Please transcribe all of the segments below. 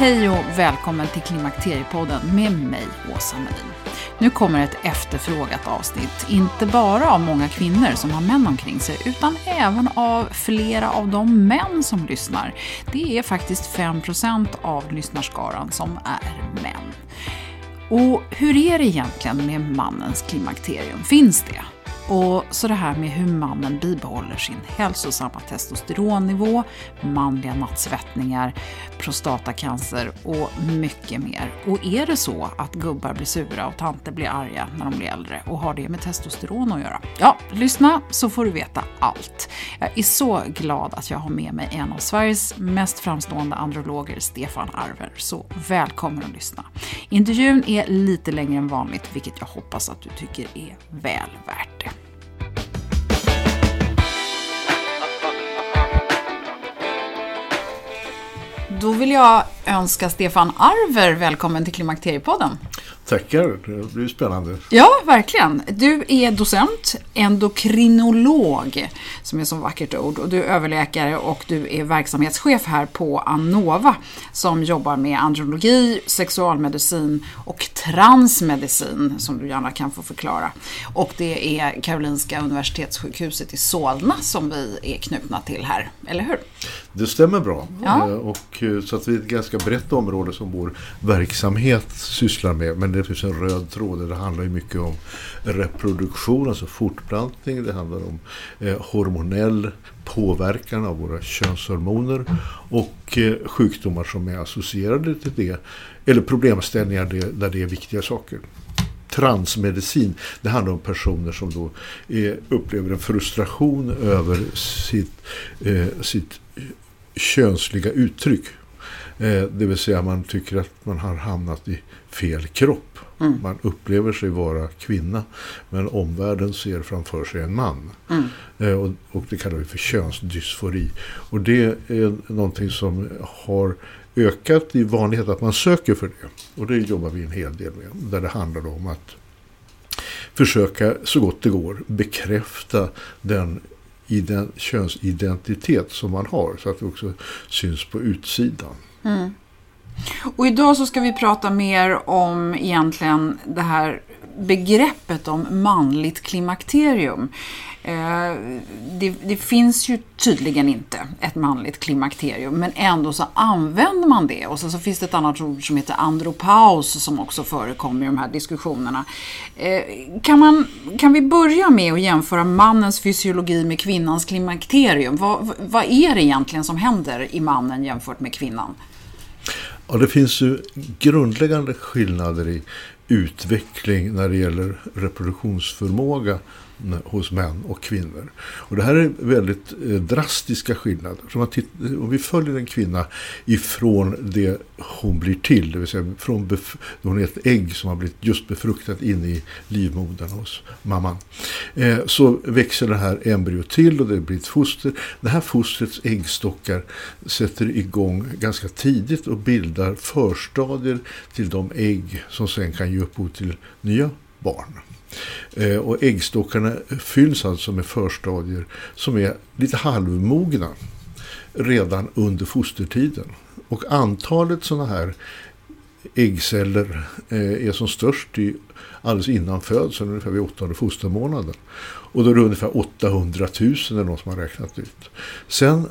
Hej och välkommen till Klimakteriepodden med mig, Åsa Melin. Nu kommer ett efterfrågat avsnitt, inte bara av många kvinnor som har män omkring sig, utan även av flera av de män som lyssnar. Det är faktiskt 5% av lyssnarskaran som är män. Och hur är det egentligen med mannens klimakterium? Finns det? Och så det här med hur mannen bibehåller sin hälsosamma testosteronnivå, manliga nattsvettningar, prostatacancer och mycket mer. Och är det så att gubbar blir sura och tanter blir arga när de blir äldre och har det med testosteron att göra? Ja, lyssna så får du veta allt. Jag är så glad att jag har med mig en av Sveriges mest framstående androloger, Stefan Arver. Så välkommen att lyssna. Intervjun är lite längre än vanligt, vilket jag hoppas att du tycker är väl värt det. Då vill jag önska Stefan Arver välkommen till Klimakteriepodden. Tackar, det blir spännande. Ja, verkligen. Du är docent, endokrinolog, som är så vackert ord, och du är överläkare och du är verksamhetschef här på Anova som jobbar med andrologi, sexualmedicin och transmedicin, som du gärna kan få förklara. Och det är Karolinska Universitetssjukhuset i Solna som vi är knutna till här, eller hur? Det stämmer bra. Ja. Eh, Och, eh, så att vi är ett ganska brett område som vår verksamhet sysslar med. Men det finns en röd tråd. Det handlar ju mycket om reproduktion, alltså fortplantning. Det handlar om eh, hormonell påverkan av våra könshormoner och eh, sjukdomar som är associerade till det. Eller problemställningar där det är viktiga saker. Transmedicin, det handlar om personer som då är, upplever en frustration över sitt, eh, sitt könsliga uttryck. Eh, det vill säga man tycker att man har hamnat i fel kropp. Man upplever sig vara kvinna men omvärlden ser framför sig en man. Eh, och, och det kallar vi för könsdysfori. Och det är någonting som har ökat i vanlighet att man söker för det. Och det jobbar vi en hel del med. Där det handlar om att försöka så gott det går bekräfta den iden- könsidentitet som man har så att det också syns på utsidan. Mm. Och idag så ska vi prata mer om egentligen det här begreppet om manligt klimakterium. Eh, det, det finns ju tydligen inte ett manligt klimakterium men ändå så använder man det. Och så, så finns det ett annat ord som heter andropaus som också förekommer i de här diskussionerna. Eh, kan, man, kan vi börja med att jämföra mannens fysiologi med kvinnans klimakterium? Vad, vad är det egentligen som händer i mannen jämfört med kvinnan? Ja, det finns ju grundläggande skillnader i utveckling när det gäller reproduktionsförmåga hos män och kvinnor. Och det här är väldigt eh, drastiska skillnader. Så om vi följer en kvinna ifrån det hon blir till, det vill säga från hon är ett ägg som har blivit just befruktat in i livmodern hos mamman. Eh, så växer det här embryot till och det blir ett foster. Det här fostrets äggstockar sätter igång ganska tidigt och bildar förstadier till de ägg som sen kan ge upphov till nya barn. Eh, och äggstockarna fylls alltså med förstadier som är lite halvmogna redan under fostertiden. Och antalet sådana här äggceller eh, är som störst i, alldeles innan födseln, ungefär vid åttonde fostermånaden. Och då är det ungefär 800 000 är någon som har räknat ut. Sen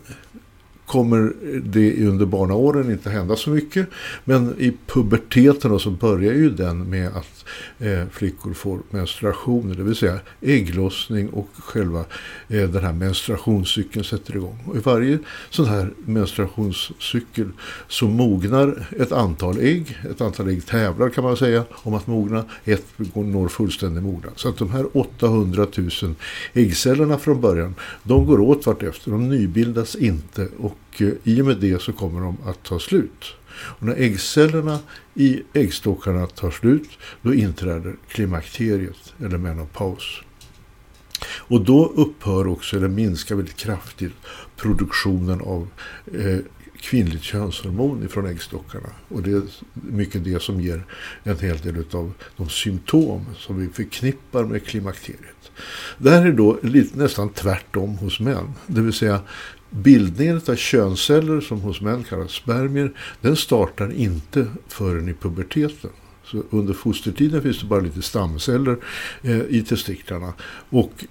kommer det under barnaåren inte hända så mycket. Men i puberteten så börjar ju den med att eh, flickor får menstruationer. Det vill säga ägglossning och själva eh, den här menstruationscykeln sätter igång. Och i varje sån här menstruationscykel så mognar ett antal ägg. Ett antal ägg tävlar kan man säga om att mogna. Ett når fullständig mognad. Så att de här 800 000 äggcellerna från början de går åt vartefter. De nybildas inte och och eh, i och med det så kommer de att ta slut. Och när äggcellerna i äggstockarna tar slut då inträder klimakteriet eller menopaus. Och då upphör också, eller minskar väldigt kraftigt, produktionen av eh, kvinnligt könshormon ifrån äggstockarna. Och det är mycket det som ger en hel del av de symptom som vi förknippar med klimakteriet. Det här är då lite, nästan tvärtom hos män. Det vill säga Bildningen av könsceller som hos män kallas spermier, den startar inte förrän i puberteten. Så under fostertiden finns det bara lite stamceller eh, i testiklarna. Och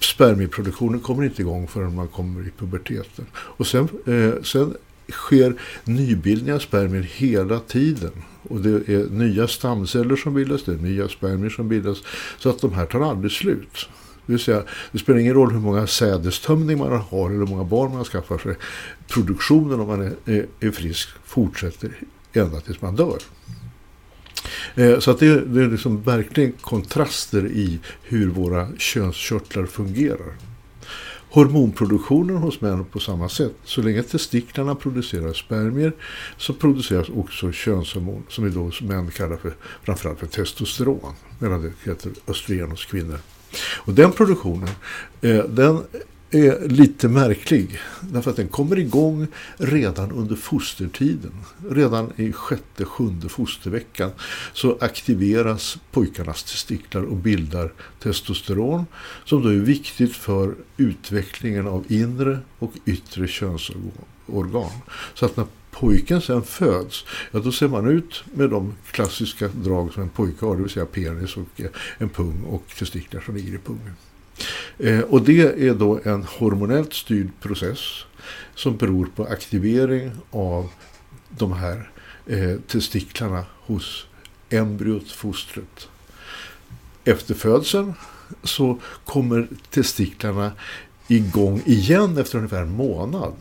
spermieproduktionen kommer inte igång förrän man kommer i puberteten. Och sen, eh, sen sker nybildning av spermier hela tiden. Och det är nya stamceller som bildas, det är nya spermier som bildas. Så att de här tar aldrig slut. Det, vill säga, det spelar ingen roll hur många sädestömning man har eller hur många barn man skaffar sig. Produktionen om man är, är, är frisk fortsätter ända tills man dör. Eh, så att det, det är liksom verkligen kontraster i hur våra könskörtlar fungerar. Hormonproduktionen hos män på samma sätt. Så länge testiklarna producerar spermier så produceras också könshormon som vi då män kallar för framförallt för testosteron. Medan det heter östrogen hos kvinnor. Och den produktionen, eh, den är lite märklig. Därför att den kommer igång redan under fostertiden. Redan i sjätte, sjunde fosterveckan så aktiveras pojkarnas testiklar och bildar testosteron som då är viktigt för utvecklingen av inre och yttre könsorgan. Så att när pojken sen föds, ja då ser man ut med de klassiska drag som en pojke har, det vill säga penis och eh, en pung och testiklar som ligger i pungen. Eh, och det är då en hormonellt styrd process som beror på aktivering av de här eh, testiklarna hos embryot, fostret. Efter födseln så kommer testiklarna igång igen efter ungefär en månad.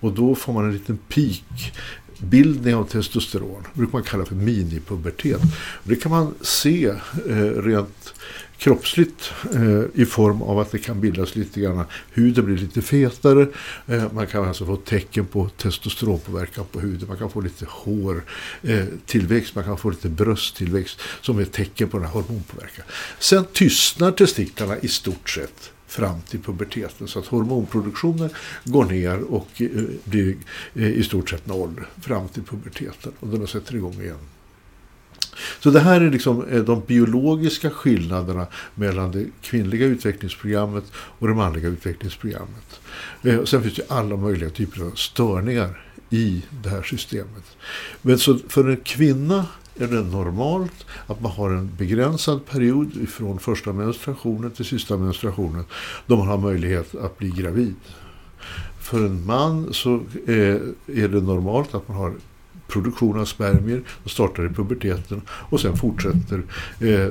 Och då får man en liten peak bildning av testosteron. Det brukar man kalla för minipubertet. Det kan man se eh, rent kroppsligt eh, i form av att det kan bildas lite grann, huden blir lite fetare, eh, man kan alltså få tecken på testosteronpåverkan på huden, man kan få lite hårtillväxt, eh, man kan få lite brösttillväxt som är tecken på den här hormonpåverkan. Sen tystnar testiklarna i stort sett fram till puberteten. Så att hormonproduktionen går ner och eh, blir eh, i stort sett noll fram till puberteten. Och den sätter igång igen. Så det här är liksom eh, de biologiska skillnaderna mellan det kvinnliga utvecklingsprogrammet och det manliga utvecklingsprogrammet. Sen finns det alla möjliga typer av störningar i det här systemet. Men så för en kvinna är det normalt att man har en begränsad period från första menstruationen till sista menstruationen då man har möjlighet att bli gravid. För en man så eh, är det normalt att man har produktion av spermier och startar i puberteten och sen fortsätter eh,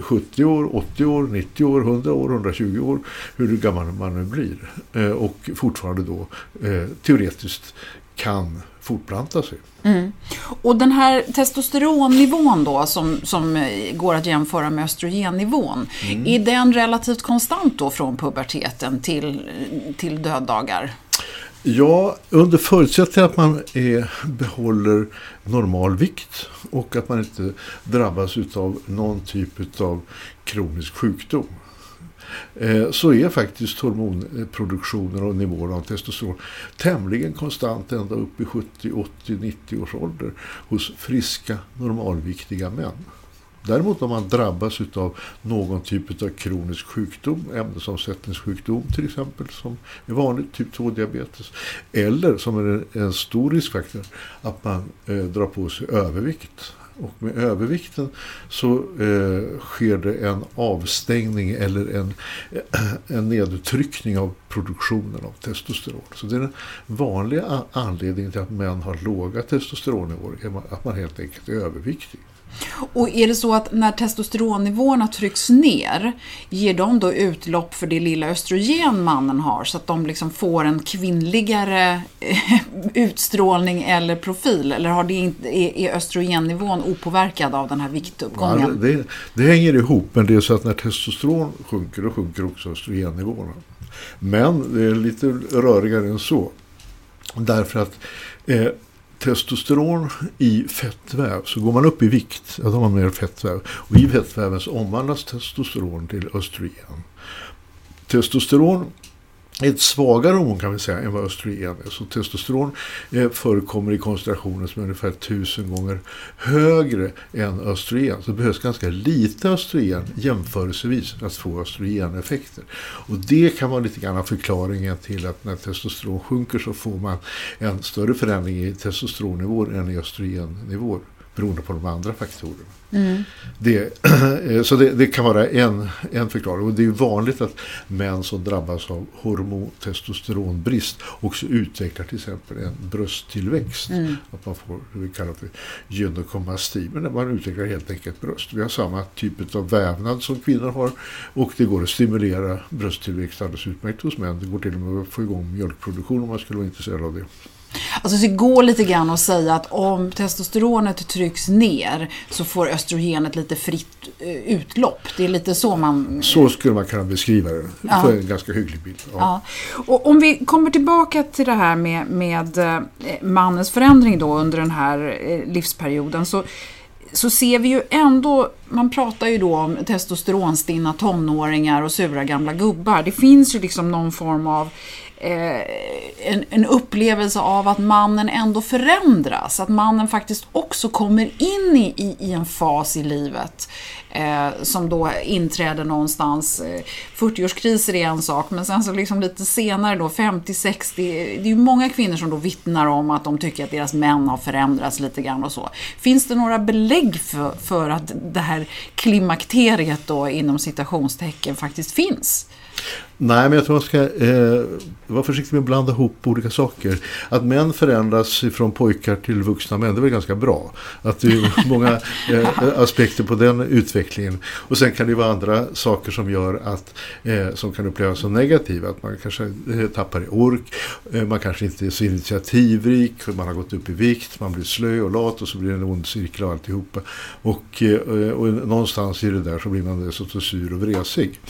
70 år, 80 år, 90 år, 100 år, 120 år, hur gammal man nu blir. Eh, och fortfarande då eh, teoretiskt kan fortplanta sig. Mm. Och den här testosteronnivån då som, som eh, går att jämföra med östrogennivån. Mm. Är den relativt konstant då från puberteten till, till döddagar? Ja, under förutsättning att man är, behåller normal vikt och att man inte drabbas av någon typ av kronisk sjukdom. Eh, så är faktiskt hormonproduktionen och nivån av testosteron tämligen konstant ända upp i 70, 80, 90 års ålder hos friska normalviktiga män. Däremot om man drabbas av någon typ av kronisk sjukdom, ämnesomsättningssjukdom till exempel, som är vanligt, typ 2-diabetes, eller som är en stor riskfaktor, att man eh, drar på sig övervikt. Och med övervikten så eh, sker det en avstängning eller en, eh, en nedtryckning av produktionen av testosteron. Så det är den vanliga anledningen till att män har låga testosteronnivåer, att man helt enkelt är överviktig. Och är det så att när testosteronnivåerna trycks ner, ger de då utlopp för det lilla östrogen mannen har så att de liksom får en kvinnligare eh, utstrålning eller profil? Eller har det inte, är östrogennivån opåverkad av den här viktuppgången? Ja, det, det, hänger ihop, men det är så att när testosteron sjunker, då sjunker också östrogennivåerna. Men det är lite rörigare än så. Därför att eh, testosteron i fettväv så går man upp i vikt, då har man mer fettväv. Och i fettväven så omvandlas testosteron till östrogen. Testosteron ett svagare hormon kan vi säga än vad östrogen är. Så testosteron eh, förekommer i koncentrationer som är ungefär tusen gånger högre än östrogen. Så det behövs ganska lite östrogen jämförelsevis för att få östrogeneffekter. Och det kan vara lite grann förklaringen till att när testosteron sjunker så får man en större förändring i testosteronnivåer än i östrogennivåer beroende på de andra faktorerna. Mm. Det, eh, så det, det, kan vara en, en förklaring. Och det är vanligt att män som drabbas av hormontestosteronbrist också utvecklar till exempel en brösttillväxt. Mm. Att man får det vi kallar för gynekomasти. Men man utvecklar helt enkelt bröst. Vi har samma typ av vävnad som kvinnor har. Och det går att stimulera brösttillväxt alldeles utmärkt hos män. Det går till och med att få igång mjölkproduktion om man skulle vara intresserad av det. Alltså det går lite grann att säga att om testosteronet trycks ner så får östrogenet lite fritt eh, utlopp. Det är lite så man... Så skulle man kunna beskriva det. Ja. För en ganska hygglig bild. Ja. ja. Och om vi kommer tillbaka till det här med, med eh, mannens förändring då under den här eh, livsperioden så så ser vi ju ändå, man pratar ju då om testosteronstinna tonåringar och sura gamla gubbar. Det finns ju liksom någon form av Eh, en, en, upplevelse av att mannen ändå förändras. Att mannen faktiskt också kommer in i, i, i en fas i livet eh, som då inträder någonstans. Eh, 40-årskriser är en sak, men sen så liksom lite senare då, 50-60, det är ju många kvinnor som då vittnar om att de tycker att deras män har förändrats lite grann och så. Finns det några belägg för, för att det här klimakteriet då inom citationstecken faktiskt finns? Nej, men jag tror man ska eh, vara försiktig med att blanda ihop olika saker. Att män förändras från pojkar till vuxna män, det är väl ganska bra. Att det är många eh, aspekter på den utvecklingen. Och sen kan det vara andra saker som gör att, eh, som kan upplevas som negativa. Att man kanske eh, tappar i ork, eh, man kanske inte är så initiativrik, man har gått upp i vikt, man blir slö och lat och så blir det en ond cirkel och alltihopa. Och, eh, och någonstans i det där så blir man dessutom sur och vresig.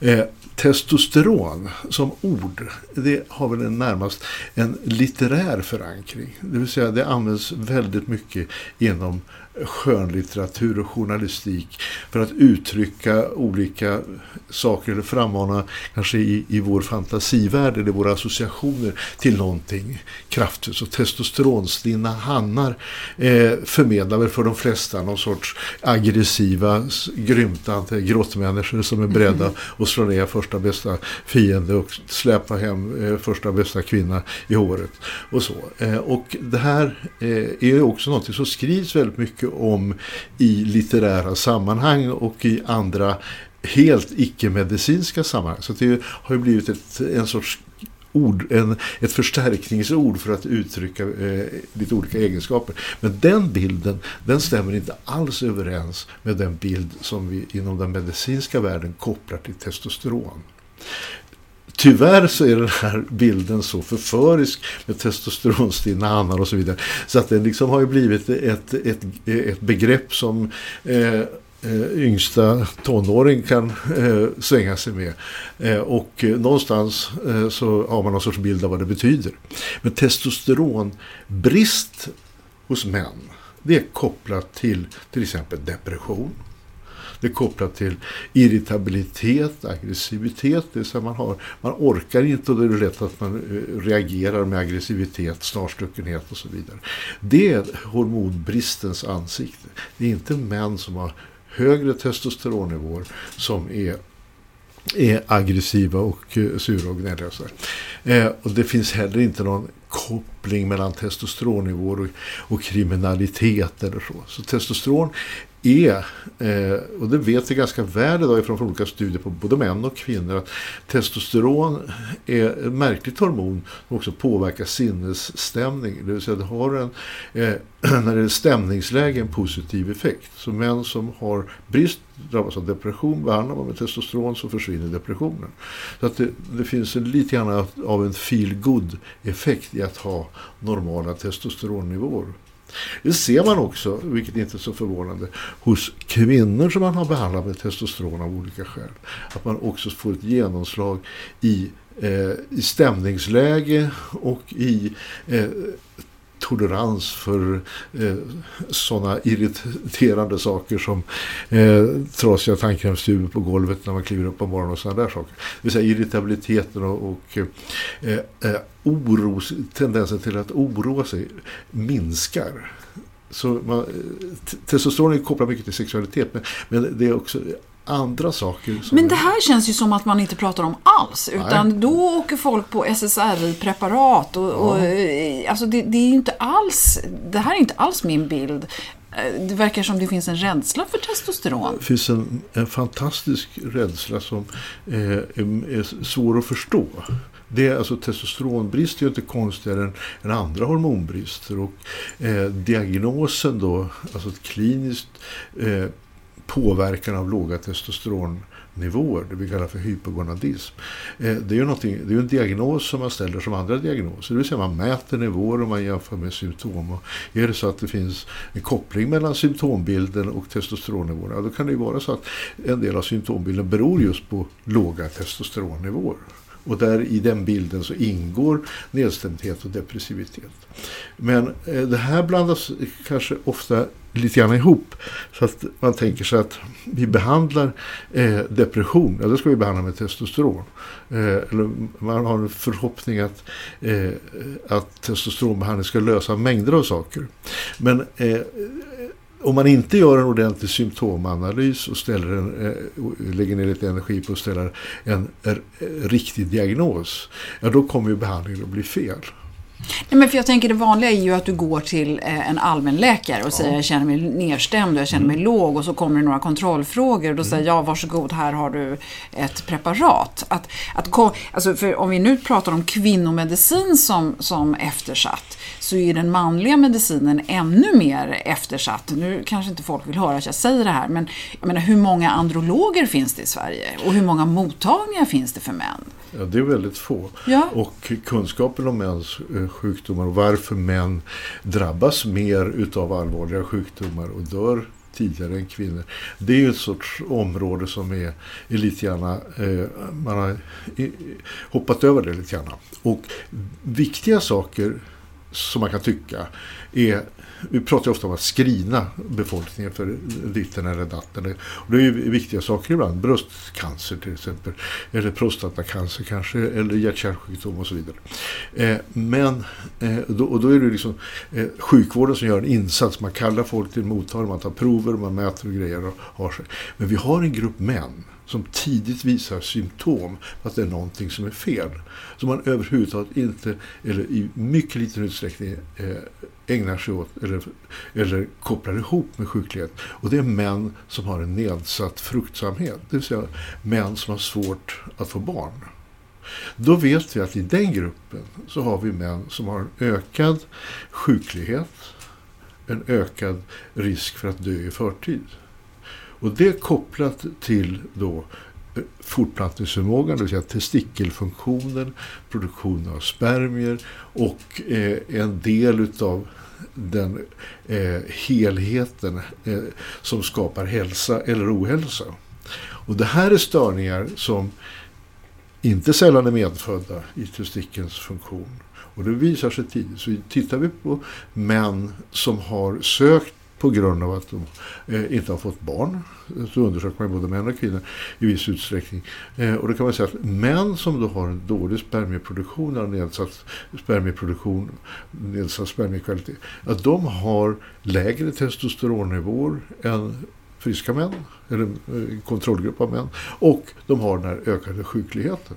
Eh, Testosteron som ord, det har väl en närmast en litterär förankring. Det vill säga det används väldigt mycket inom skönlitteratur och journalistik för att uttrycka olika saker eller frammana kanske i, i vår fantasivärld eller våra associationer till någonting kraftfullt. Så testosteronstinna hannar eh, förmedlar väl för de flesta någon sorts aggressiva, grymtande grottmänniskor som är beredda mm. att slå ner första bästa fiende och släppa hem eh, första bästa kvinna i håret och så. Eh, och det här eh, är också något som skrivs väldigt mycket mycket om i litterära sammanhang och i andra helt icke-medicinska sammanhang. Så det har ju blivit ett, en sorts ord, en, ett förstärkningsord för att uttrycka eh, lite olika egenskaper. Men den bilden, den stämmer inte alls överens med den bild som vi inom den medicinska världen kopplar till testosteron tyvärr så är den här bilden så förförisk med testosteronstinna hannar och så vidare. Så att den liksom har ju blivit ett, ett, ett begrepp som eh, eh yngsta tonåring kan eh, svänga sig med. Eh, och eh, någonstans eh, så har man någon sorts bild av vad det betyder. Men testosteronbrist hos män, det är kopplat till till exempel depression. Det är kopplat till irritabilitet, aggressivitet. Det är man, har, man orkar inte och det är lätt att man eh, reagerar med aggressivitet, snarstuckenhet och så vidare. Det är hormonbristens ansikte. Det är inte män som har högre testosteronnivåer som är är aggressiva och eh, sura och gnälliga. Eh, och det finns heller inte någon koppling mellan testosteronnivåer och, och kriminalitet eller så. Så testosteron är, eh, och det vet vi ganska väl idag från olika studier på både män och kvinnor, att testosteron är ett märkligt hormon som också påverkar sinnesstämning. Det vill säga det har en, eh, när det är stämningsläge, en positiv effekt. Så män som har brist drabbas av depression, behandlar man med testosteron så försvinner depressionen. Så att det, det finns en, lite grann av en feel good effekt i att ha normala testosteronnivåer. Det ser man också, vilket inte är så förvånande, hos kvinnor som man har behandlat med testosteron av olika skäl. Att man också får ett genomslag i, eh, i stämningsläge och i eh, tolerans för eh, sådana irriterande saker som eh, trasiga tandkrämstuber på golvet när man kliver upp på morgonen och sådana där saker. Det vill säga irritabiliteten och, och eh, eh oros, tendensen till att oroa sig minskar. Så man, eh, testosteron är kopplat mycket till sexualitet men, men det är också andra saker. Men det här känns ju som att man inte pratar om alls. Utan Nej. då åker folk på SSRI-preparat. Och, ja. och, eh, alltså det, det, är inte alls, det här är inte alls min bild. Eh, det verkar som det finns en rädsla för testosteron. Det finns en, en fantastisk rädsla som eh, är, är svår att förstå. Det, alltså, testosteronbrist är ju inte konstigare än, än andra hormonbrister. Och, eh, diagnosen då, alltså kliniskt eh, påverkan av låga testosteronnivåer, det vi kallar för hypogonadism. Eh, det är ju det är en diagnos som man ställer som andra diagnoser, det vill säga man mäter nivåer och man jämför med symptom. Och är det så att det finns en koppling mellan symptombilden och testosteronnivåerna, då kan det ju vara så att en del av symptombilden beror just på låga testosteronnivåer. Och där i den bilden så ingår nedstämdhet och depressivitet. Men eh, det här blandas kanske ofta lite grann ihop. Så att man tänker sig att vi behandlar eh, depression, ja det ska vi behandla med testosteron. Eh, eller man har en förhoppning att, eh, att testosteronbehandling ska lösa mängder av saker. Men eh, om man inte gör en ordentlig symptomanalys och ställer en, eh, lägger ner lite energi på att ställa en, en riktig diagnos, ja då kommer ju behandlingen att bli fel. Nej, men för jag tänker det vanliga är ju att du går till eh, en allmänläkare och säger ja. jag känner mig nedstämd och jag känner mig mm. låg och så kommer det några kontrollfrågor och då mm. säger ja varsågod här har du ett preparat. Att, att, alltså om vi nu pratar om kvinnomedicin som, som eftersatt så är den manliga medicinen ännu mer eftersatt. Nu kanske inte folk vill höra att jag säger det här men jag menar hur många androloger finns det i Sverige och hur många mottagningar finns det för män? Ja, det är väldigt få. Ja. Och kunskapen om mäns eh, sjukdomar och varför män drabbas mer utav allvarliga sjukdomar och dör tidigare än kvinnor. Det är ju ett sorts område som är, är lite grann, eh, man har hoppat över det lite grann. Och viktiga saker som man kan tycka är vi pratar ofta om att skrina befolkningen för ditten eller datten. Och det är ju viktiga saker ibland. Bröstcancer till exempel. Eller prostatacancer kanske. Eller hjärt-kärlsjukdom och så vidare. Eh, men eh, då, och då är det liksom eh, sjukvården som gör en insats. Man kallar folk till mottagning, man tar prover, man mäter och grejer och har sig. Men vi har en grupp män som tidigt visar symptom på att det är någonting som är fel. Som man överhuvudtaget inte, eller i mycket liten utsträckning, eh, ägnar sig åt eller, eller kopplar ihop med sjuklighet. Och det är män som har en nedsatt fruktsamhet. Det vill säga män som har svårt att få barn. Då vet vi att i den gruppen så har vi män som har en ökad sjuklighet, en ökad risk för att dö i förtid. Och det kopplat till då eh, fortplantningsförmågan, det vill säga testikelfunktionen, produktionen av spermier och eh, en del utav den eh, helheten eh, som skapar hälsa eller ohälsa. Och det här är störningar som inte sällan är medfödda i testikelns funktion. Och det visar sig tidigt. Så tittar vi på män som har sökt på grund av att de eh, inte har fått barn. Eh, så undersöker man både män och kvinnor i viss utsträckning. Eh, och då kan man säga att män som då har en dålig spermieproduktion eller nedsatt spermieproduktion, nedsatt spermiekvalitet, att de har lägre testosteronnivåer än friska män, eller kontrollgrupp av män. Och de har den här ökade sjukligheten.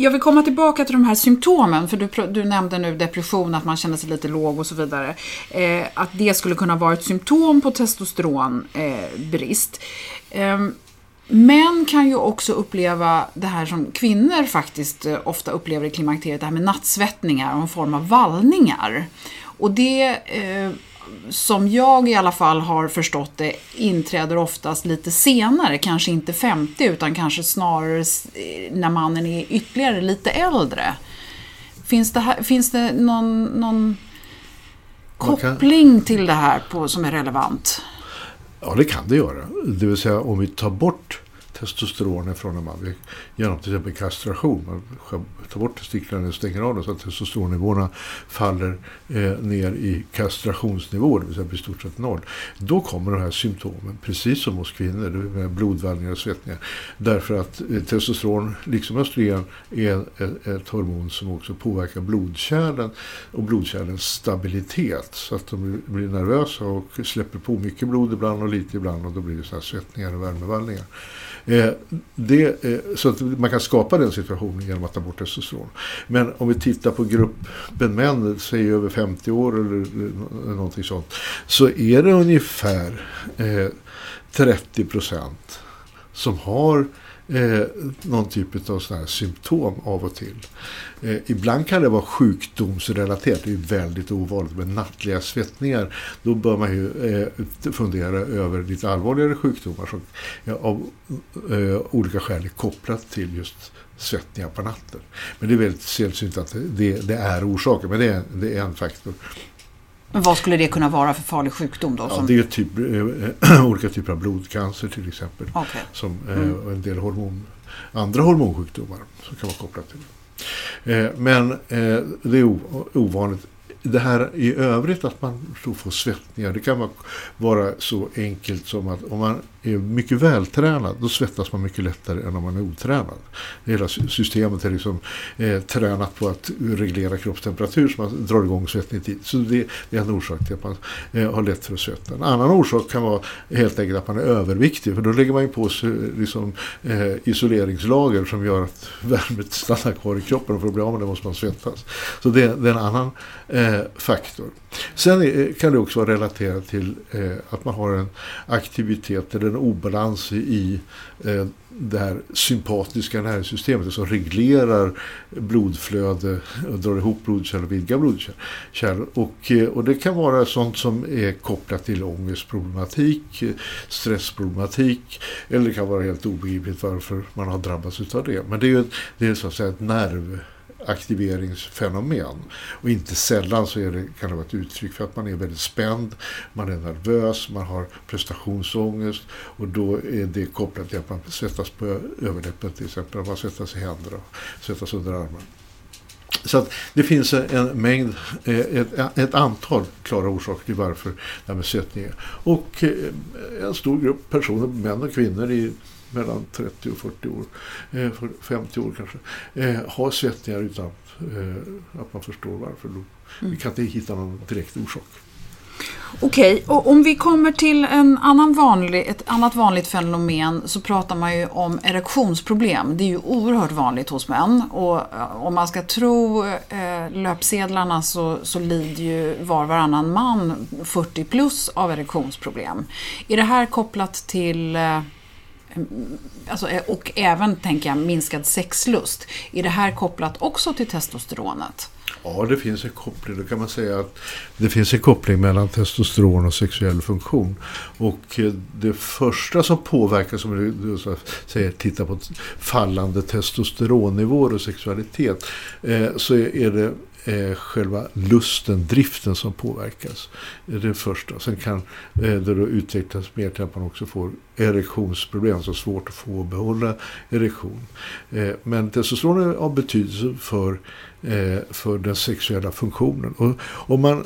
Jag vill komma tillbaka till de här symptomen, för du, du nämnde nu depression, att man känner sig lite låg och så vidare. Eh, att det skulle kunna vara ett symptom på testosteronbrist. Eh, ehm, Män kan ju också uppleva det här som kvinnor faktiskt eh, ofta upplever i klimakteriet, det här med nattsvettningar och en form av vallningar. Och det eh, som jag i alla fall har förstått det inträder oftast lite senare, kanske inte 50 utan kanske snarare när mannen är ytterligare lite äldre. Finns det, här, finns det någon, någon koppling till det här på, som är relevant? Ja, det kan det göra. Det vill säga om vi tar bort testosteronet från en man. Genom till exempel kastration. Man tar bort testiklarna och stänger av dem så att testosteronnivåerna faller eh, ner i kastrationsnivå, det vill säga i stort sett noll. Då kommer de här symptomen, precis som hos kvinnor, med blodvallningar och svettningar. Därför att eh, testosteron, liksom östrogen, är ett, ett hormon som också påverkar blodkärlen och blodkärlens stabilitet. Så att de blir nervösa och släpper på mycket blod ibland och lite ibland och då blir det så här svettningar och värmevallningar. Eh, det, eh, så att man kan skapa den situationen genom att ta bort testosteron. Men om vi tittar på gruppen män, säg över 50 år eller någonting sånt, så är det ungefär eh, 30 procent som har eh, någon typ av sådana här symptom av och till. Eh, ibland kan det vara sjukdomsrelaterat, det är väldigt ovanligt med nattliga svettningar. Då bör man ju eh, fundera över lite allvarligare sjukdomar som ja, av eh, olika skäl är kopplat till just svettningar på natten. Men det är väldigt sällsynt att det, det är orsaken, men det är, det är en faktor. Men vad skulle det kunna vara för farlig sjukdom då? Ja, det är typ, äh, olika typer av blodcancer till exempel. Okay. Som, äh, och en del hormon, andra hormonsjukdomar som kan vara kopplat till det. Äh, men det är ovanligt det här i övrigt att man får svettningar, det kan vara så enkelt som att om man är mycket vältränad, då svettas man mycket lättare än om man är otränad. Hela systemet är liksom eh, tränat på att reglera kroppstemperatur så man drar igång svettning i tid. Så det, det, är en orsak till att man eh, har lätt för att svettas. En annan orsak kan vara helt enkelt att man är överviktig, för då lägger man ju på sig eh, liksom, eh, isoleringslager som gör att värmet stannar kvar i kroppen och för att bli av med det måste man svettas. Så det, det är en annan eh, faktor. Sen är, kan det också vara relaterat till eh, att man har en aktivitet eller en obalans i eh, det här sympatiska nervsystemet som reglerar blodflöde och drar ihop blodkärl och vidgar blodkärl. Och, eh, och det kan vara sånt som är kopplat till ångestproblematik, stressproblematik eller det kan vara helt obegripligt varför man har drabbats av det. Men det är ju det är så att säga ett nerv aktiveringsfenomen. Och inte sällan så är det, kan det vara ett uttryck för att man är väldigt spänd, man är nervös, man har prestationsångest och då är det kopplat till att man svettas på överläppen till exempel, man svettas i händerna svettas under armarna. Så att det finns en mängd, eh, ett, ett, antal klara orsaker till varför det här med svettning är. Och eh, en stor grupp personer, män och kvinnor i mellan 30 och 40 år, 50 eh, år kanske, eh, har svettningar utan eh, att man förstår varför. Vi kan inte hitta någon direkt orsak. Okej, och om vi kommer till en annan vanlig, ett annat vanligt fenomen så pratar man ju om erektionsproblem. Det är ju oerhört vanligt hos män och om man ska tro eh, löpsedlarna så, så lider ju var varannan man 40 plus av erektionsproblem. Är det här kopplat till eh, Alltså, eh, och även, tänker jag, minskad sexlust. Är det här kopplat också till testosteronet? Ja, det finns en koppling. Då kan man säga att det finns en koppling mellan testosteron och sexuell funktion. Och eh, det första som påverkar, som du säger, titta på fallande testosteronnivåer och sexualitet, eh, så är det eh, själva lusten, driften som påverkas. Det är det första. Sen kan eh, det då utvecklas mer till att man också får erektionsproblem, alltså svårt att få och behålla erektion. Eh, men testosteron är av betydelse för, eh, för den sexuella funktionen. Och om man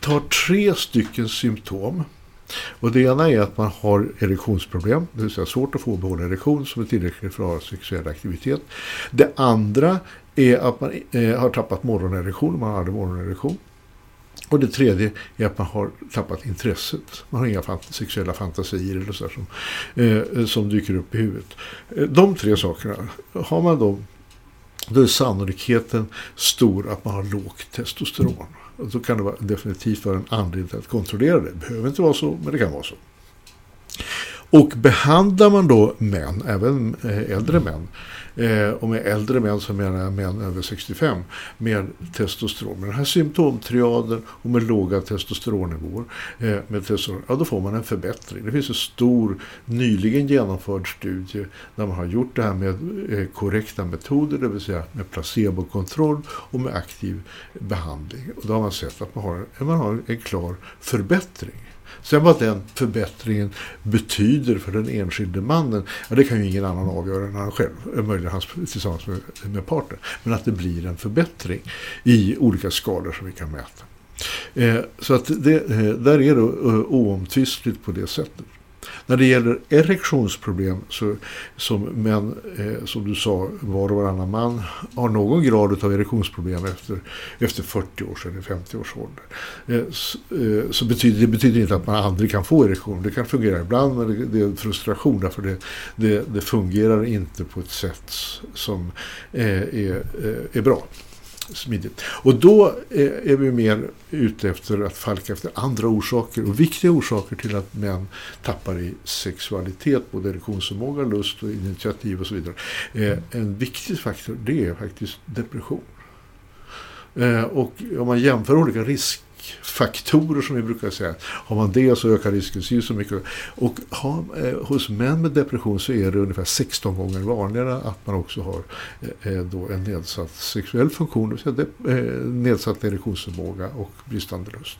tar tre stycken symptom och det ena är att man har erektionsproblem, det vill säga svårt att få och behålla erektion som är tillräckligt för att ha sexuell aktivitet. Det andra är att man eh, har tappat morgonerektion, man hade morgonerektion. Och det tredje är att man har tappat intresset. Man har inga fant sexuella fantasier eller så som, eh, som dyker upp i huvudet. Eh, de tre sakerna, har man dem, då är sannolikheten stor att man har lågt testosteron. Och då kan det vara definitivt vara en anledning att kontrollera det. Det behöver inte vara så, men det kan vara så. Och behandlar man då män, även eh, äldre män, Eh, och med äldre män så menar jag män över 65 med testosteron. Med den här symptomtriaden och med låga testosteronnivåer eh, med testosteron, ja då får man en förbättring. Det finns en stor nyligen genomförd studie där man har gjort det här med korrekta metoder, det vill säga med placebokontroll och med aktiv behandling. Och då har man sett att man har, man har en klar förbättring. Sen vad den förbättringen betyder för den enskilde mannen, ja, det kan ju ingen annan avgöra än han själv, eh, möjligen hans, tillsammans med, med partner. Men att det blir en förbättring i olika skalor som vi kan mäta. Eh, så att det, eh, där är det eh, oomtvistligt på det sättet. När det gäller erektionsproblem så som män, eh, som du sa, var och varannan man har någon grad av erektionsproblem efter, efter 40 års eller 50 års ålder. Eh, så, eh, så, betyder det betyder inte att man aldrig kan få erektion. Det kan fungera ibland men det, det är en frustration därför det, det, det fungerar inte på ett sätt som eh, är, eh, är bra smidigt. Och då eh, är vi mer ute efter att falka efter andra orsaker och viktiga orsaker till att män tappar i sexualitet, både erektionsförmåga, lust och initiativ och så vidare. Eh, en viktig faktor det är faktiskt depression. Eh, och om man jämför olika risk riskfaktorer som vi brukar säga. Har man det så ökar risken så, så mycket. Och har, eh, hos män med depression så är det ungefär 16 gånger vanligare att man också har eh, eh, då en nedsatt sexuell funktion, det vill säga de, eh, nedsatt erektionsförmåga och bristande lust.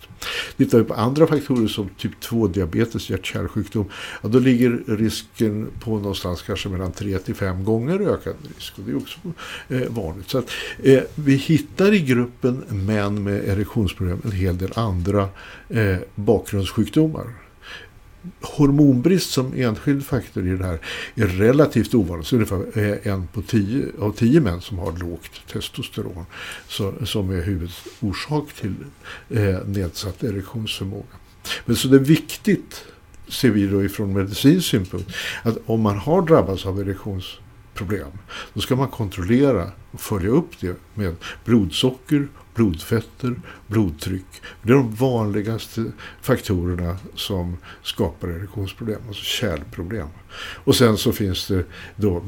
Tittar vi på andra faktorer som typ 2-diabetes, hjärt-kärlsjukdom, ja, då ligger risken på någonstans kanske mellan 3 till 5 gånger ökad risk. Och det är också eh, vanligt. Så att, eh, vi hittar i gruppen män med erektionsproblem en hel del andra eh, bakgrundssjukdomar. Hormonbrist som enskild faktor i det här är relativt ovanligt. Så ungefär eh, en på tio, av tio män som har lågt testosteron så, som är huvudorsak till eh, nedsatt erektionsförmåga. Men så det är viktigt, ser vi då ifrån medicinsk synpunkt, att om man har drabbats av erektionsproblem, då ska man kontrollera och följa upp det med blodsocker blodfetter, blodtryck. Det är de vanligaste faktorerna som skapar erektionsproblem, alltså kärlproblem. Och sen så finns det då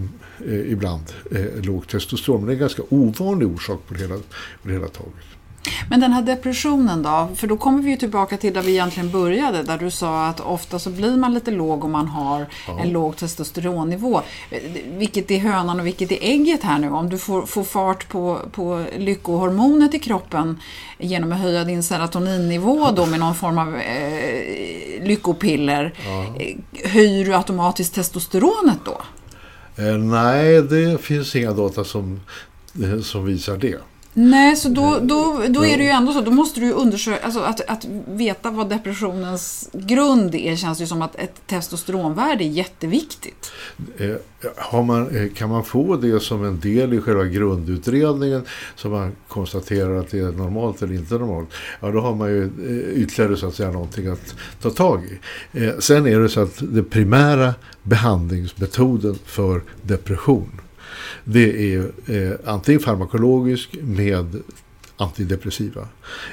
eh, ibland eh, lågt testosteron, men det är en ganska ovanlig orsak på det hela, på det hela taget. Men den här depressionen då? För då kommer vi ju tillbaka till där vi egentligen började. Där du sa att ofta så blir man lite låg om man har ja. en låg testosteronnivå. Vilket är hönan och vilket är ägget här nu? Om du får, får fart på, på lyckohormonet i kroppen genom att höja din serotoninnivå då med någon form av eh, lyckopiller. Ja. Eh, höjer du automatiskt testosteronet då? Eh, nej, det finns inga data som, eh, som visar det. Nej, så då, då, då är det ju ändå så. Då måste du ju undersöka, alltså att, att veta vad depressionens grund är känns ju som att ett testosteronvärde är jätteviktigt. Eh, har man, eh, kan man få det som en del i själva grundutredningen så man konstaterar att det är normalt eller inte normalt, ja då har man ju eh, ytterligare så att säga någonting att ta tag i. Sen är det så att det primära behandlingsmetoden för depression det är eh, antingen farmakologisk med antidepressiva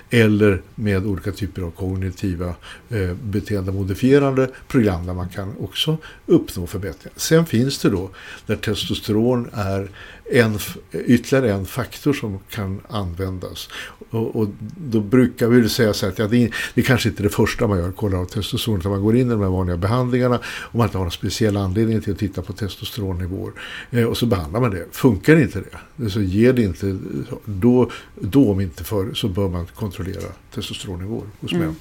eller med olika typer av kognitiva eh, beteendemodifierande program där man kan också uppnå förbättringar. Sen finns det då där testosteron är en, ytterligare en faktor som kan användas. Och, och då brukar vi säga så att ja, det, är, det är kanske inte det första man gör, kollar av testosteron, utan man går in i de här vanliga behandlingarna och man inte har någon speciell anledning till att titta på testosteronnivåer. Eh, och så behandlar man det. Funkar inte det, så ger det inte, då, då om inte förr så bör man kontrollera testosteronnivåer hos män. Mm.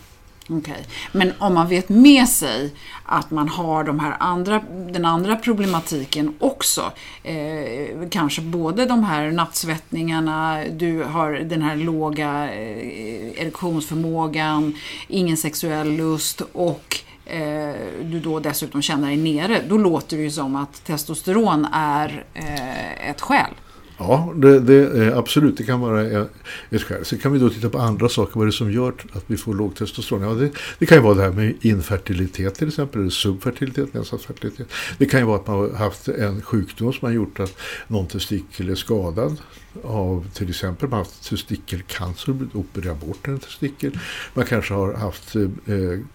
Okay. Men om man vet med sig att man har de här andra, den andra problematiken också, eh, kanske både de här nattsvettningarna, du har den här låga eh, erektionsförmågan, ingen sexuell lust och eh, du då dessutom känner dig nere, då låter det ju som att testosteron är eh, ett skäl. Ja, det, det, eh, absolut. Det kan vara eh, ett skäl. Sen kan vi då titta på andra saker. Vad är det som gör att vi får låg testosteron? Ja, det, det kan ju vara det här med infertilitet till exempel. Eller subfertilitet, nedsatt fertilitet. Det kan ju vara att man har haft en sjukdom som har gjort att någon testikel är skadad av till exempel man har haft testikelcancer, blivit opererad bort en testikel. Man kanske har haft eh,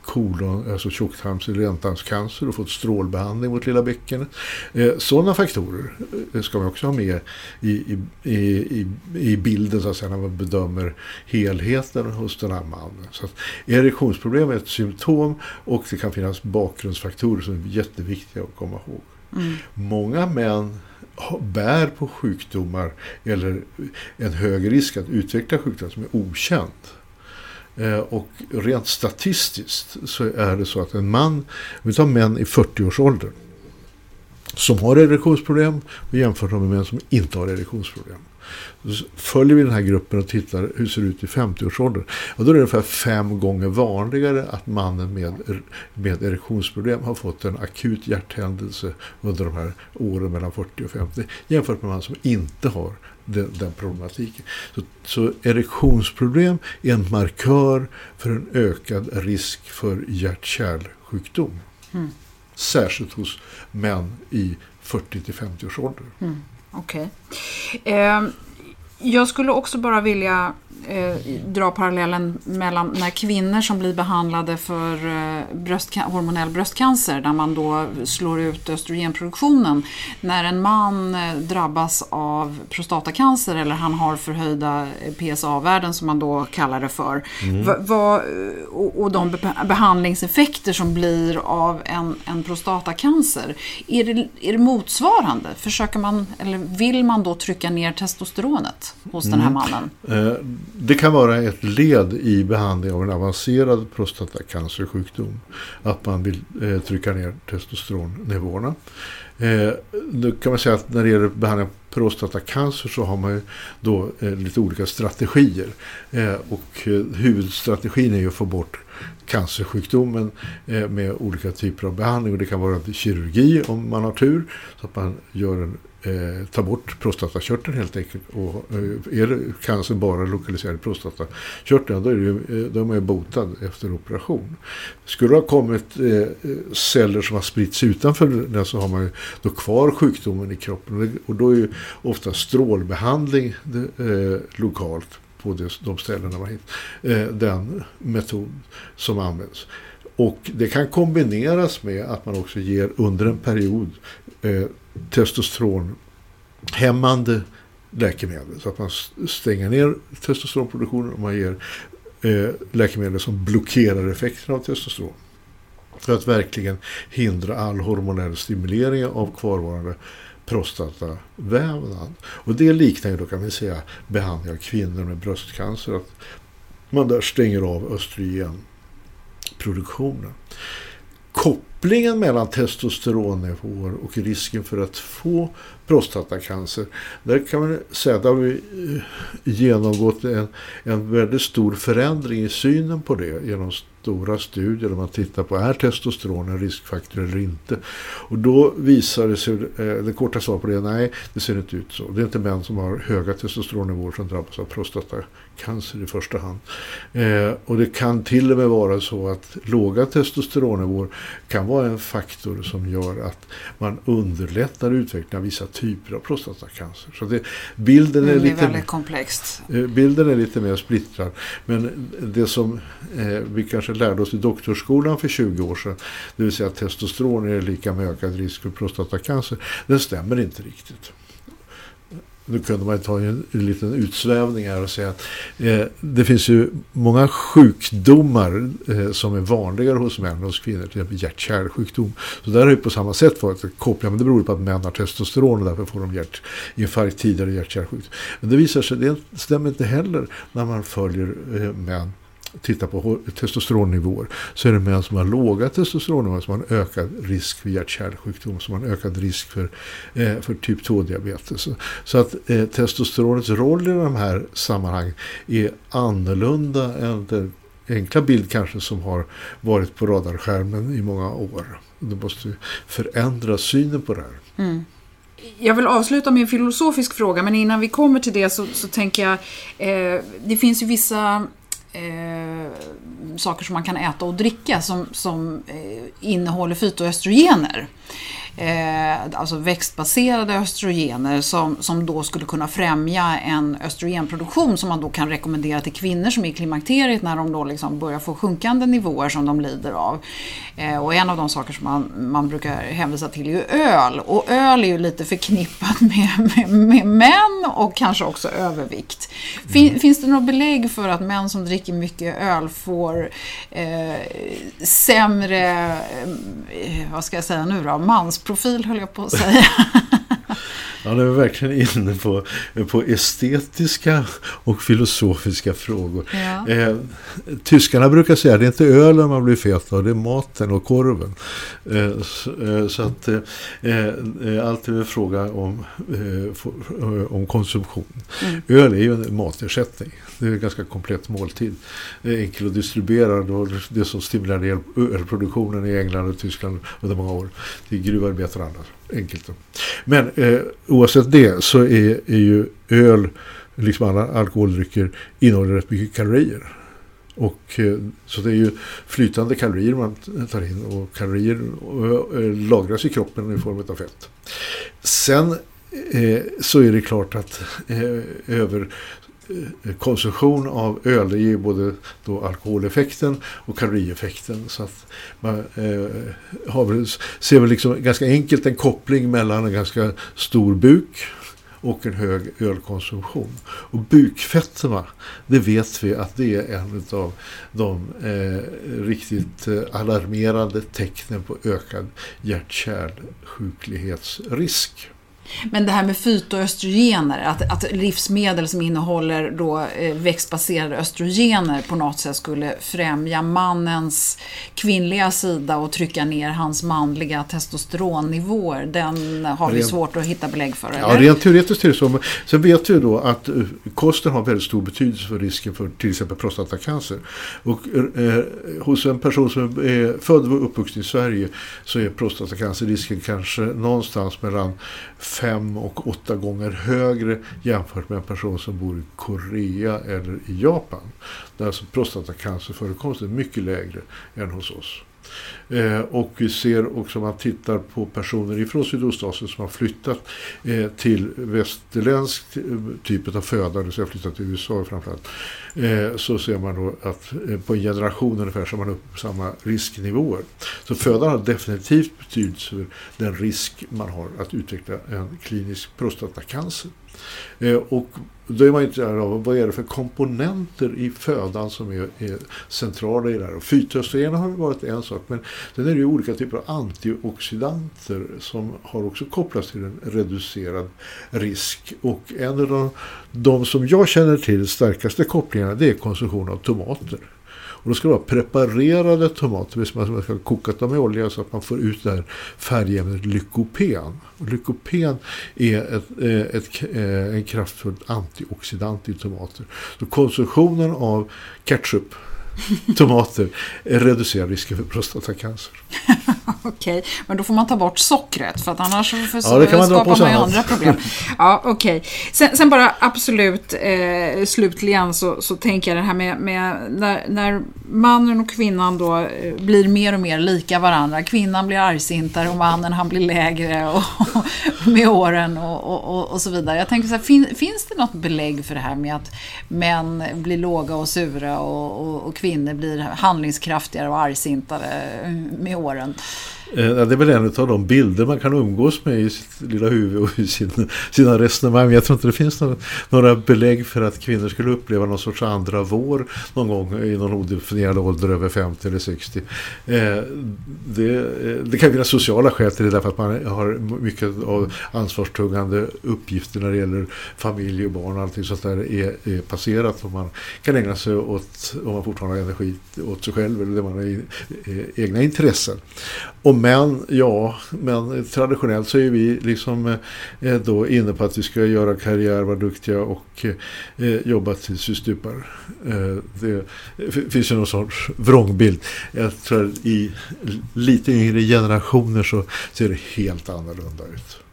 kolon, alltså tjocktarms eller ändtarmscancer och fått strålbehandling mot lilla bäckenet. Eh, sådana faktorer eh, ska man också ha med i, i, i, i bilden så att säga, när man bedömer helheten hos den här mannen. Så att erektionsproblem är ett symptom och det kan finnas bakgrundsfaktorer som är jätteviktiga att komma ihåg. Mm. Många män bär på sjukdomar eller en hög risk att utveckla sjukdomar som är okänd. Eh, och rent statistiskt så är det så att en man, om vi tar män i 40-årsåldern som har erektionsproblem och jämför dem med män som inte har erektionsproblem. Så följer vi den här gruppen och tittar hur det ser ut i 50-årsåldern. Och då är det ungefär fem gånger vanligare att mannen med, med erektionsproblem har fått en akut hjärthändelse under de här åren mellan 40 och 50 jämfört med man som inte har den, den problematiken. Så, så erektionsproblem är en markör för en ökad risk för hjärt-kärlsjukdom. Mm. Särskilt hos män i 40 till 50 års ålder. Mm. Okej. Okay. Eh, jag skulle också bara vilja eh, dra parallellen mellan när kvinnor som blir behandlade för eh, bröstca hormonell bröstcancer, där man då slår ut östrogenproduktionen. När en man eh, drabbas av prostatacancer eller han har förhöjda eh, PSA-värden som man då kallar det för. Mm. Va, och, och de behandlingseffekter som blir av en, en prostatacancer. Är det, är det motsvarande? Försöker man, eller vill man då trycka ner testosteronet hos mm. den här mannen? Eh, det kan vara ett led i behandling av en avancerad prostatacancersjukdom. Att man vill eh, trycka ner testosteronnivåerna. Eh, nu kan man säga att när det gäller behandling av prostatacancer så har man ju då eh, lite olika strategier. Eh, och huvudstrategin är ju att få bort cancersjukdomen med olika typer av behandling. Och det kan vara kirurgi om man har tur. Så att man gör en eh, ta bort prostatakörteln helt enkelt. Och eh, är det cancer bara lokaliserad i prostatakörteln då är, det, eh, de är man ju botad efter operation. Skulle det ha kommit eh, celler som har spritts utanför den så har man ju då kvar sjukdomen i kroppen. Och då är ju ofta strålbehandling eh, lokalt på de ställena man hittar. Eh, den metod som används. Och det kan kombineras med att man också ger under en period eh, testosteronhämmande läkemedel. Så att man stänger ner testosteronproduktionen och man ger eh, läkemedel som blockerar effekten av testosteron. För att verkligen hindra all hormonell stimulering av kvarvarande prostatavävnad. Och det liknar ju då kan vi säga behandling av kvinnor med bröstcancer. Att man där stänger av östrogenproduktionen kopplingen mellan testosteronnivåer och risken för att få prostatacancer. Där kan man säga att har vi eh, genomgått en, en väldigt stor förändring i synen på det genom stora studier där man tittar på är testosteron en riskfaktor eller inte. Och då visar det sig, eh, det korta svaret på det, nej det ser inte ut så. Det är inte män som har höga testosteronnivåer som drabbas av prostatacancer i första hand. Eh, och det kan till och med vara så att låga testosteronnivåer kan vara en faktor som gör att man underlättar utvecklingen av vissa typer av prostatacancer. Så det, bilden är, det är lite, väldigt komplext. Eh, bilden är lite mer splittrad. Men det som eh, vi kanske lärde oss i doktorsskolan för 20 år sedan, det vill säga att testosteron är lika med ökad risk för prostatacancer, den stämmer inte riktigt. Nu kunde man ta en, en liten utsvävning här och säga att eh, det finns ju många sjukdomar eh, som är vanligare hos män och hos kvinnor, till exempel hjärt-kärlsjukdom. Så där har ju på samma sätt varit en koppling, men det beror på att män har testosteron och därför får de hjärtinfarkt tidigare hjärt-kärlsjukdom. Men det visar sig, det stämmer inte heller när man följer eh, män tittar på testosteronnivåer så är det män som har låga testosteronnivåer som har en ökad risk för hjärt-kärlsjukdom, som har en ökad risk för, eh, för typ 2-diabetes. Så, så att eh, testosteronets roll i de här sammanhangen är annorlunda än den enkla bild kanske som har varit på radarskärmen i många år. Det måste förändra synen på det här. Mm. Jag vill avsluta med en filosofisk fråga, men innan vi kommer till det så, så tänker jag, eh, det finns ju vissa eh, saker som man kan äta och dricka som, som eh, innehåller fytoöstrogener eh, alltså växtbaserade östrogener som, som då skulle kunna främja en östrogenproduktion som man då kan rekommendera till kvinnor som är i klimakteriet när de då liksom börjar få sjunkande nivåer som de lider av. Eh, och en av de saker som man, man brukar hänvisa till är ju öl. Och öl är ju lite förknippat med, med, med män och kanske också övervikt. Fin, mm. Finns det något belägg för att män som dricker mycket öl får eh, sämre, eh, vad ska jag säga nu då, mans profil höll jag på att säga. Det är verkligen inne på, på estetiska och filosofiska frågor. Ja. Eh, tyskarna brukar säga att det är inte ölen man blir fet av, det är maten och korven. Eh, så, eh, så, att eh, eh allt är en fråga om, eh, om konsumtion. Mm. Öl är ju en matersättning. Det är en ganska komplett måltid. Enkel att distribuera. Det, det som stimulerade ölproduktionen i England och Tyskland under många år. Det är gruvarbetare och annat enkelt. Men eh, oavsett det så är, är ju öl, liksom alla alkoholdrycker, innehåller rätt mycket kalorier. Och, eh, så det är ju flytande kalorier man tar in och kalorier eh, eh, lagras i kroppen i form av fett. Sen eh, så är det klart att eh, över Eh, eh, konsumtion av öl det ger både då alkoholeffekten och kalorieffekten. Så att man eh, har väl, ser väl liksom ganska enkelt en koppling mellan en ganska stor buk och en hög ölkonsumtion. Och bukfetterna, det vet vi att det är en av de eh, riktigt eh, alarmerande tecknen på ökad hjärt-kärlsjuklighetsrisk. Men det här med fytoöstrogener, att, att livsmedel som innehåller då eh, växtbaserade östrogener på något sätt skulle främja mannens kvinnliga sida och trycka ner hans manliga testosteronnivåer, den har vi svårt att hitta belägg för. Eller? Ja, rent teoretiskt är det så. Sen vet vi då att eh, kosten har väldigt stor betydelse för risken för till exempel prostatacancer. Och eh, hos en person som är född och uppvuxen i Sverige så är prostatacancerrisken kanske någonstans mellan fem och åtta gånger högre jämfört med en person som bor i Korea eller i Japan. Där alltså prostatacancerförekomsten är mycket lägre än hos oss. Eh, och vi ser också om man tittar på personer ifrån Sydostasien som har flyttat eh, till västerländsk typ av föda, det vill säga flyttat till USA framförallt, eh, så ser man då att eh, på en generation ungefär så har man upp samma risknivåer. Så födan har definitivt betydelse för den risk man har att utveckla en klinisk prostatacancer. Eh, och då är man intresserad av vad är det för komponenter i födan som är, är centrala i det här. Och fytoöstrogen har varit en sak men sen är det ju olika typer av antioxidanter som har också kopplats till en reducerad risk. Och en av de, de som jag känner till starkaste kopplingarna det är konsumtion av tomater. Och då ska det vara preparerade tomater, man ska ha kokat dem i olja så att man får ut det här färgämnet lykopen. Och lykopen är ett, eh, ett, ett, en kraftfull antioxidant i tomater. Så konsumtionen av ketchup tomater reducerar risken för prostatacancer. okej, okay. men då får man ta bort sockret för att annars för ja, det kan man skapar man ju andra problem. Ja, okej. Okay. Sen, sen, bara absolut eh, slutligen så, så tänker jag det här med, med när, när, mannen och kvinnan då eh, blir mer och mer lika varandra. Kvinnan blir argsintare och mannen han blir lägre och, och med åren och, och, och, så vidare. Jag tänker så här, fin, finns det något belägg för det här med att män blir låga och sura och, och kvinnor blir handlingskraftigare och argsintare mm, med åren? Eh, det är väl en av de bilder man kan umgås med i sitt lilla huvud och i sin, sina resonemang. Jag tror inte det finns några, några belägg för att kvinnor skulle uppleva någon sorts andra vår någon gång i någon odefinierad ålder över 50 eller 60. Eh, det, eh, det kan finnas sociala skäl till det därför att man har mycket av ansvarstungande uppgifter när det gäller familj och barn och allting sånt där är, är passerat och man kan ägna sig åt, om man fortfarande har energi, åt sig själv eller det man har egna intressen. Och män, ja, men traditionellt så är vi liksom eh, eh, då inne på att vi ska göra karriär, vara duktiga och eh, jobba tills vi stupar. Det finns ju någon sorts vrångbild. Jag tror att i lite yngre generationer så ser det helt annorlunda ut.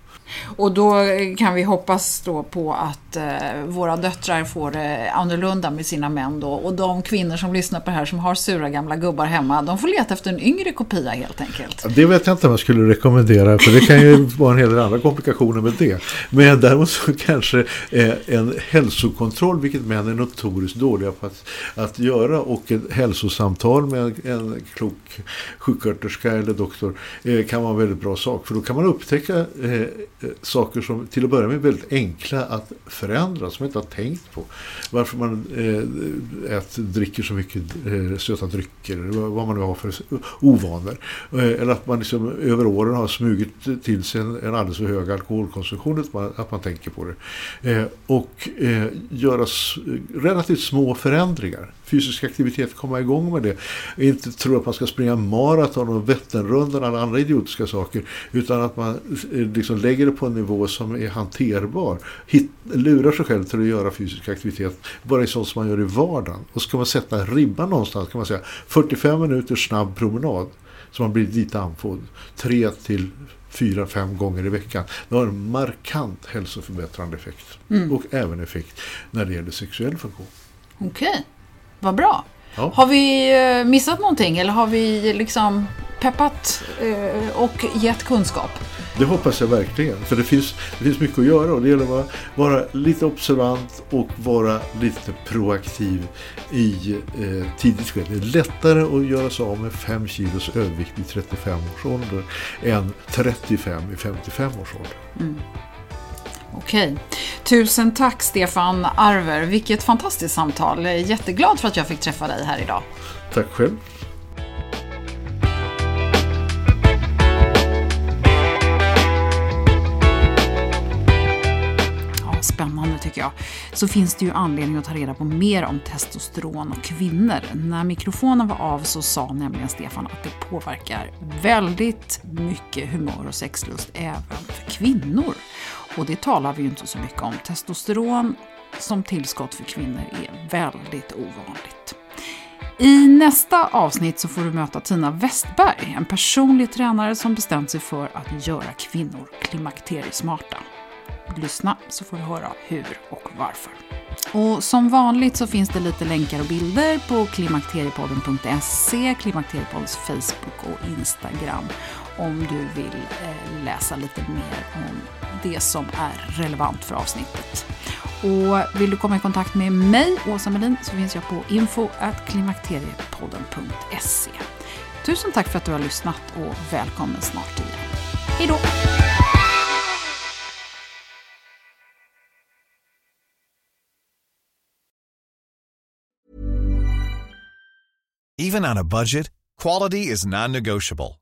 Och då kan vi hoppas då på att eh, våra döttrar får det eh, annorlunda med sina män då. Och de kvinnor som lyssnar på det här som har sura gamla gubbar hemma, de får leta efter en yngre kopia helt enkelt. Det vet jag inte om jag skulle rekommendera, för det kan ju vara en hel del andra komplikationer med det. Men däremot så kanske eh, en hälsokontroll, vilket män är notoriskt dåliga på att, att göra, och ett hälsosamtal med en klok sjuksköterska eller doktor eh, kan vara en väldigt bra sak. För då kan man upptäcka Eh, Eh, saker som till att börja med är väldigt enkla att förändra, som man inte har tänkt på. Varför man eh, äter, dricker så mycket eh, söta drycker, eller vad man nu har för ovanor. Eh, eller att man liksom över åren har smugit till sig en, en alldeles för hög alkoholkonsumtion, att man, att man tänker på det. Eh, och eh, göra relativt små förändringar. Fysisk aktivitet, komma igång med det. Inte tro att man ska springa maraton och Vätternrundan och alla andra idiotiska saker, utan att man eh, liksom lägger det på en nivå som är hanterbar. Hitt, lurar sig själv till att göra fysisk aktivitet bara i sånt som man gör i vardagen. Och ska man sätta ribban någonstans kan man säga 45 minuter snabb promenad så man blir lite andfådd. Tre till fyra, fem gånger i veckan. Det har en markant hälsoförbättrande effekt. Mm. Och även effekt när det gäller sexuell funktion. Okej, okay. vad bra. Ja. Har vi eh, missat någonting eller har vi liksom peppat eh, och gett kunskap. Det hoppas jag verkligen. För det finns, det finns mycket att göra och det gäller att vara, vara lite observant och vara lite proaktiv i eh, tidigt skede. Det är lättare att göra sig av med 5 kilos övervikt i 35 års ålder än 35 i 55 års ålder. Mm. Okej. Tusen tack Stefan Arver. Vilket fantastiskt samtal. Jag är jätteglad för att jag fick träffa dig här idag. Tack själv. spännande tycker jag, så finns det ju anledning att ta reda på mer om testosteron och kvinnor. När mikrofonen var av så sa nämligen Stefan att det påverkar väldigt mycket humör och sexlust även för kvinnor. Och det talar vi ju inte så mycket om. Testosteron som tillskott för kvinnor är väldigt ovanligt. I nästa avsnitt så får du möta Tina Westberg, en personlig tränare som bestämt sig för att göra kvinnor klimakteriesmarta. Lyssna så får du höra hur och varför. Och som vanligt så finns det lite länkar och bilder på klimakteriepodden.se, Klimakteriepoddens Facebook och Instagram om du vill eh, läsa lite mer om det som är relevant för avsnittet. Och vill du komma i kontakt med mig, Åsa Melin, så finns jag på info.klimakteriepodden.se. Tusen tack för att du har lyssnat och välkommen snart igen. Hej då! Even on a budget, quality is non-negotiable.